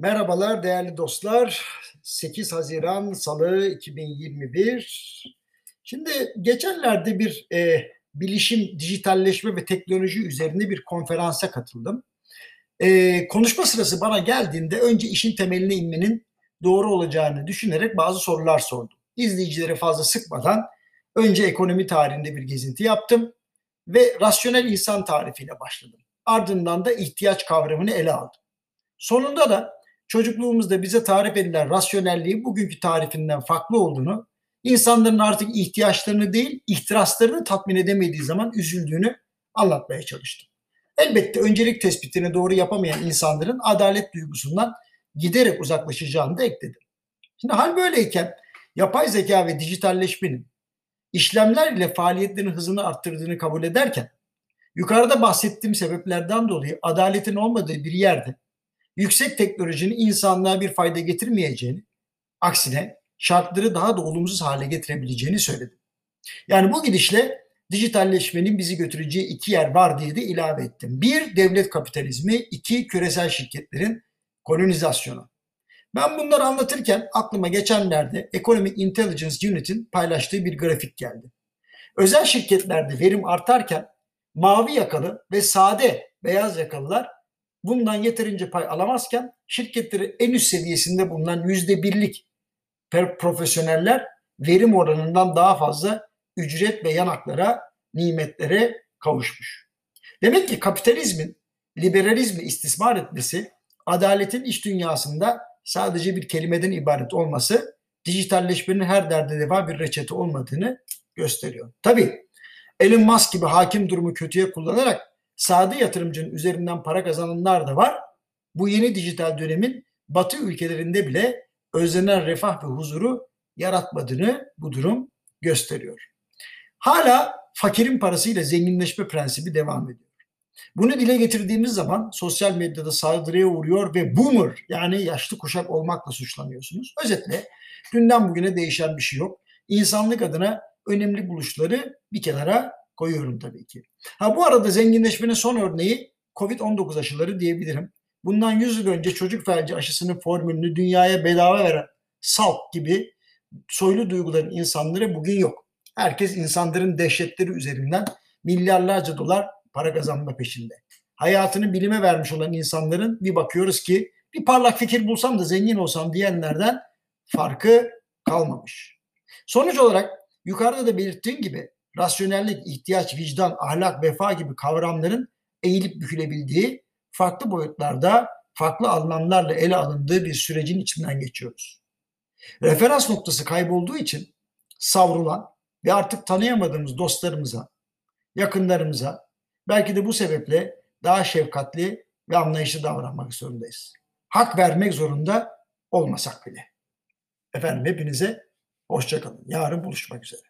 Merhabalar değerli dostlar. 8 Haziran Salı 2021. Şimdi geçenlerde bir e, bilişim, dijitalleşme ve teknoloji üzerine bir konferansa katıldım. E, konuşma sırası bana geldiğinde önce işin temeline inmenin doğru olacağını düşünerek bazı sorular sordum. İzleyicilere fazla sıkmadan önce ekonomi tarihinde bir gezinti yaptım ve rasyonel insan tarifiyle başladım. Ardından da ihtiyaç kavramını ele aldım. Sonunda da çocukluğumuzda bize tarif edilen rasyonelliği bugünkü tarifinden farklı olduğunu, insanların artık ihtiyaçlarını değil, ihtiraslarını tatmin edemediği zaman üzüldüğünü anlatmaya çalıştım. Elbette öncelik tespitini doğru yapamayan insanların adalet duygusundan giderek uzaklaşacağını da ekledim. Şimdi hal böyleyken yapay zeka ve dijitalleşmenin işlemler ile faaliyetlerin hızını arttırdığını kabul ederken yukarıda bahsettiğim sebeplerden dolayı adaletin olmadığı bir yerde yüksek teknolojinin insanlığa bir fayda getirmeyeceğini, aksine şartları daha da olumsuz hale getirebileceğini söyledim. Yani bu gidişle dijitalleşmenin bizi götüreceği iki yer var diye de ilave ettim. Bir, devlet kapitalizmi, iki, küresel şirketlerin kolonizasyonu. Ben bunları anlatırken aklıma geçenlerde Economic Intelligence Unit'in paylaştığı bir grafik geldi. Özel şirketlerde verim artarken mavi yakalı ve sade beyaz yakalılar bundan yeterince pay alamazken şirketleri en üst seviyesinde bulunan yüzde birlik profesyoneller verim oranından daha fazla ücret ve yanaklara, nimetlere kavuşmuş. Demek ki kapitalizmin liberalizmi istismar etmesi, adaletin iş dünyasında sadece bir kelimeden ibaret olması, dijitalleşmenin her derde deva bir reçete olmadığını gösteriyor. Tabii Elon Musk gibi hakim durumu kötüye kullanarak sade yatırımcının üzerinden para kazananlar da var. Bu yeni dijital dönemin batı ülkelerinde bile özlenen refah ve huzuru yaratmadığını bu durum gösteriyor. Hala fakirin parasıyla zenginleşme prensibi devam ediyor. Bunu dile getirdiğimiz zaman sosyal medyada saldırıya uğruyor ve boomer yani yaşlı kuşak olmakla suçlanıyorsunuz. Özetle dünden bugüne değişen bir şey yok. İnsanlık adına önemli buluşları bir kenara koyuyorum tabii ki. Ha bu arada zenginleşmenin son örneği Covid-19 aşıları diyebilirim. Bundan 100 yıl önce çocuk felci aşısının formülünü dünyaya bedava veren Salk gibi soylu duyguların insanları bugün yok. Herkes insanların dehşetleri üzerinden milyarlarca dolar para kazanma peşinde. Hayatını bilime vermiş olan insanların bir bakıyoruz ki bir parlak fikir bulsam da zengin olsam diyenlerden farkı kalmamış. Sonuç olarak yukarıda da belirttiğim gibi rasyonellik, ihtiyaç, vicdan, ahlak, vefa gibi kavramların eğilip bükülebildiği farklı boyutlarda, farklı anlamlarla ele alındığı bir sürecin içinden geçiyoruz. Referans noktası kaybolduğu için savrulan ve artık tanıyamadığımız dostlarımıza, yakınlarımıza belki de bu sebeple daha şefkatli ve anlayışlı davranmak zorundayız. Hak vermek zorunda olmasak bile. Efendim hepinize hoşçakalın. Yarın buluşmak üzere.